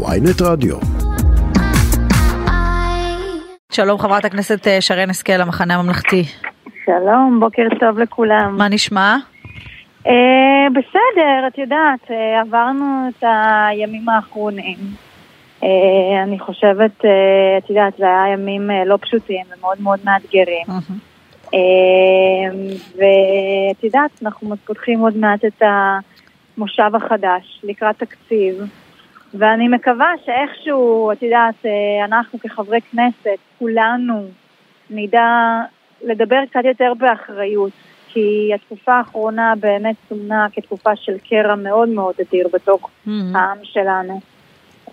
ויינט רדיו. שלום חברת הכנסת אה, שרן השכל, המחנה הממלכתי. שלום, בוקר טוב לכולם. מה נשמע? אה, בסדר, את יודעת, אה, עברנו את הימים האחרונים. אה, אני חושבת, אה, את יודעת, זה היה ימים אה, לא פשוטים ומאוד מאוד מאתגרים. אה, ואת יודעת, אנחנו פותחים עוד מעט את המושב החדש לקראת תקציב. ואני מקווה שאיכשהו, את יודעת, אה, אנחנו כחברי כנסת, כולנו נדע לדבר קצת יותר באחריות, כי התקופה האחרונה באמת סומנה כתקופה של קרע מאוד מאוד אדיר בתוך העם שלנו.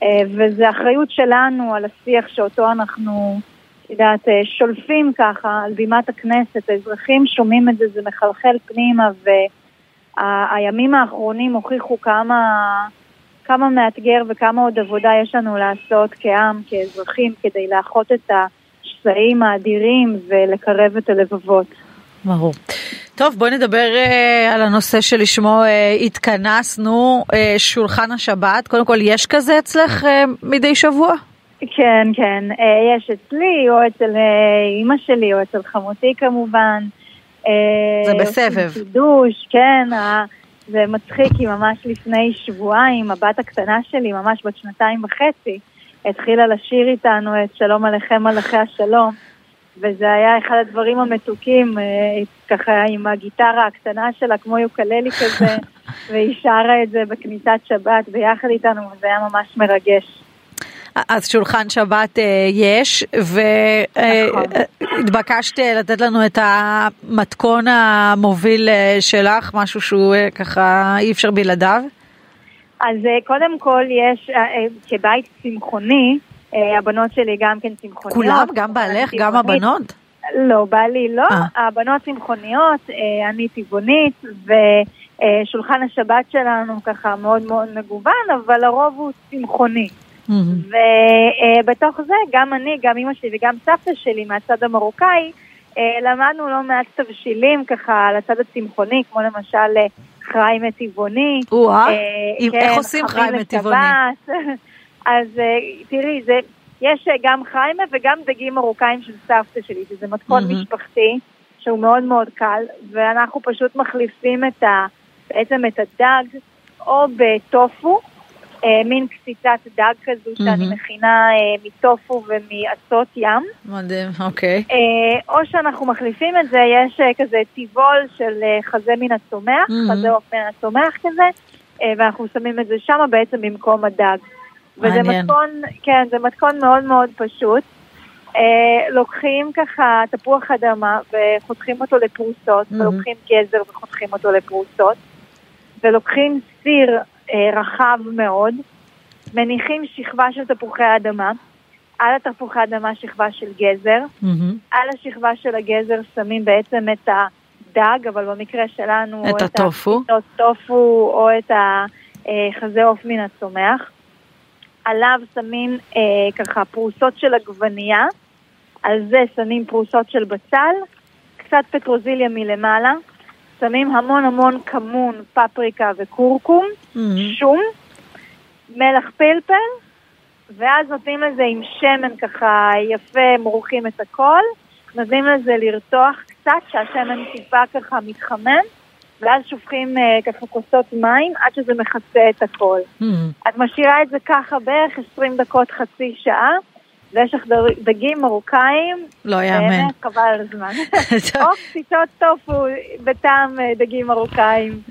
אה, וזו אחריות שלנו על השיח שאותו אנחנו, את יודעת, אה, שולפים ככה על בימת הכנסת. האזרחים שומעים את זה, זה מחלחל פנימה, והימים האחרונים הוכיחו כמה... כמה מאתגר וכמה עוד עבודה יש לנו לעשות כעם, כאזרחים, כדי לאחות את השסעים האדירים ולקרב את הלבבות. ברור. טוב, בואי נדבר uh, על הנושא שלשמו uh, התכנסנו, uh, שולחן השבת. קודם כל, יש כזה אצלך uh, מדי שבוע? כן, כן. Uh, יש אצלי, או אצל uh, אימא שלי, או אצל חמותי כמובן. Uh, זה בסבב. קידוש, כן. זה מצחיק, כי ממש לפני שבועיים, הבת הקטנה שלי, ממש בת שנתיים וחצי, התחילה לשיר איתנו את שלום עליכם מלאכי השלום. וזה היה אחד הדברים המתוקים, אה, ככה עם הגיטרה הקטנה שלה, כמו יוקללי כזה, והיא שרה את זה בכניסת שבת ביחד איתנו, וזה היה ממש מרגש. אז שולחן שבת אה, יש, והתבקשת נכון. לתת לנו את המתכון המוביל אה, שלך, משהו שהוא אה, ככה אי אפשר בלעדיו. אז אה, קודם כל יש, אה, אה, כבית צמחוני, אה, הבנות שלי גם כן צמחוניות. כולם? גם בעלך? גם הבנות? לא, בעלי לא. אה. הבנות צמחוניות, אה, אני טבעונית, ושולחן השבת שלנו ככה מאוד מאוד מגוון, אבל הרוב הוא צמחוני. Mm-hmm. ובתוך זה גם אני, גם אימא שלי וגם סבתא שלי מהצד המרוקאי, למדנו לא מעט תבשילים ככה על הצד הצמחוני, כמו למשל חריימה טבעוני. או-אה, כן, איך עושים חריימה טבעוני? אז תראי, זה, יש גם חריימה וגם דגים מרוקאים של סבתא שלי, שזה מתכון mm-hmm. משפחתי, שהוא מאוד מאוד קל, ואנחנו פשוט מחליפים את ה, בעצם את הדג או בטופו, אה, מין קציצת דג כזו mm-hmm. שאני מכינה אה, מטופו ומעצות ים. מדהים, אוקיי. אה, או שאנחנו מחליפים את זה, יש אה, כזה טיבול של אה, חזה מן הצומח, mm-hmm. חזה עוף מן הצומח כזה, אה, ואנחנו שמים את זה שם בעצם במקום הדג. וזה מתכון, כן, זה מתכון מאוד מאוד פשוט. אה, לוקחים ככה תפוח אדמה וחותכים אותו לפרוסות, mm-hmm. ולוקחים גזר וחותכים אותו לפרוסות, ולוקחים סיר אה, רחב מאוד, מניחים שכבה של תפוחי אדמה, על התפוחי אדמה שכבה של גזר, mm-hmm. על השכבה של הגזר שמים בעצם את הדג, אבל במקרה שלנו, את הטופו, את הטופו או את החזה עוף מן הצומח. עליו שמים אה, ככה פרוסות של עגבנייה, על זה שמים פרוסות של בצל, קצת פטרוזיליה מלמעלה, שמים המון המון כמון, פפריקה וכורכום, mm-hmm. שום, מלח פלפל, ואז נותנים לזה עם שמן ככה יפה, מורחים את הכל, נותנים לזה לרתוח קצת, שהשמן טיפה ככה מתחמם, ואז שופכים uh, ככה כוסות מים עד שזה מכסה את הכל. Mm-hmm. את משאירה את זה ככה בערך 20 דקות, חצי שעה, ויש לך דגים מרוקאים, לא יאמן. באמת חבל על הזמן. או קציצות טופו בטעם דגים מרוקאים.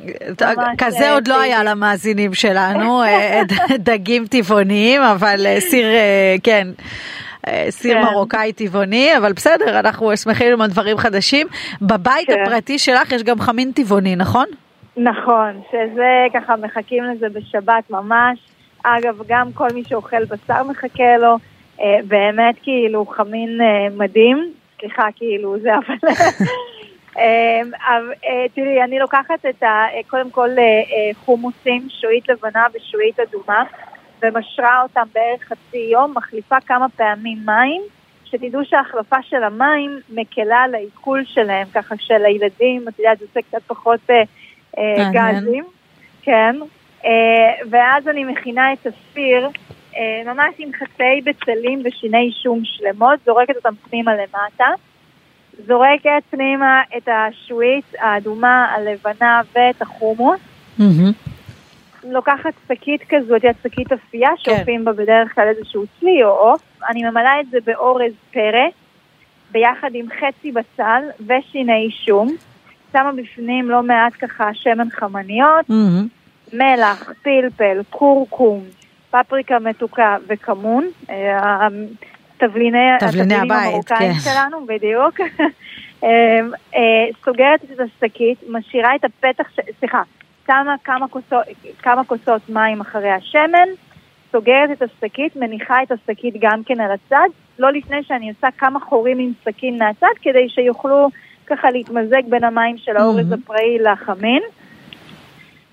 כזה עוד לא היה למאזינים שלנו, דגים טבעוניים, אבל סיר, כן. סיר כן. מרוקאי טבעוני, אבל בסדר, אנחנו שמחים ללמוד דברים חדשים. בבית כן. הפרטי שלך יש גם חמין טבעוני, נכון? נכון, שזה ככה מחכים לזה בשבת ממש. אגב, גם כל מי שאוכל בשר מחכה לו. אה, באמת כאילו חמין אה, מדהים, סליחה כאילו זה אבל... אה, תראי, אני לוקחת את ה... קודם כל חומוסים, שועית לבנה ושועית אדומה, ומשרה אותם בערך חצי יום, מחליפה כמה פעמים מים, שתדעו שההחלפה של המים מקלה על העיכול שלהם, ככה שלילדים, את יודעת, זה עושה קצת פחות גזים, כן, ואז אני מכינה את הסיר. אה, ממש עם חצאי בצלים ושיני שום שלמות, זורקת אותם פנימה למטה. זורקת פנימה את השוויץ האדומה, הלבנה ואת החומוס. לוקחת שקית כזו, את יודעת, שקית אפייה, כן. שאופים בה בדרך כלל איזשהו צלי או עוף. אני ממלאה את זה באורז פרא, ביחד עם חצי בצל ושיני שום. שמה בפנים לא מעט ככה שמן חמניות, מלח, פלפל, כורכום, פפריקה מתוקה וכמון. אה, תבליני, תבליני הבית, כן. שלנו, בדיוק. אה, אה, סוגרת את השקית, משאירה את הפתח, ש- סליחה, שמה כמה כוסות, כמה כוסות מים אחרי השמן, סוגרת את השקית, מניחה את השקית גם כן על הצד, לא לפני שאני עושה כמה חורים עם סכין מהצד, כדי שיוכלו ככה להתמזג בין המים של האורז מהמם. הפראי לחמין.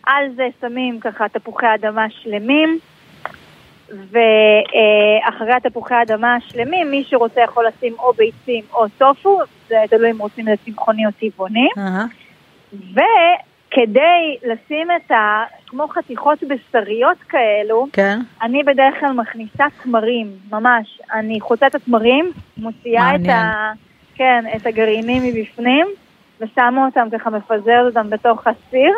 על זה שמים ככה תפוחי אדמה שלמים, ואחרי התפוחי האדמה השלמים, מי שרוצה יכול לשים או ביצים או טופו, זה תלוי אם רוצים את זה צמחוני או טבעוני. וכדי לשים את ה... כמו חתיכות בשריות כאלו, כן. אני בדרך כלל מכניסה תמרים, ממש. אני חוצה את התמרים, מוציאה את. ה... כן, את הגרעינים מבפנים, ושמה אותם ככה, מפזרת אותם בתוך הסיר.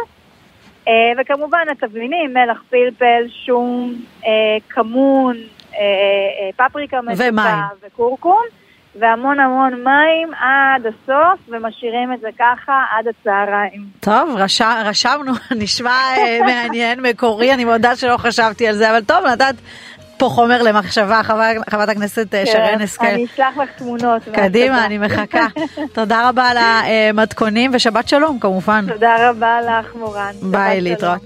אה, וכמובן התבלינים, מלח, פלפל, שום, אה, כמון, אה, פפריקה מתוקה. וכורכום, והמון המון מים עד הסוף, ומשאירים את זה ככה עד הצהריים. טוב, רש... רשמנו, נשמע מעניין, מקורי, אני מודה שלא חשבתי על זה, אבל טוב, נתת פה חומר למחשבה, חבר- חברת הכנסת אה, שרן כן, השכל. אני אשלח לך תמונות. קדימה. אני מחכה. תודה רבה על המתכונים ושבת שלום כמובן. תודה רבה לך, מורן. ביי. להתראות.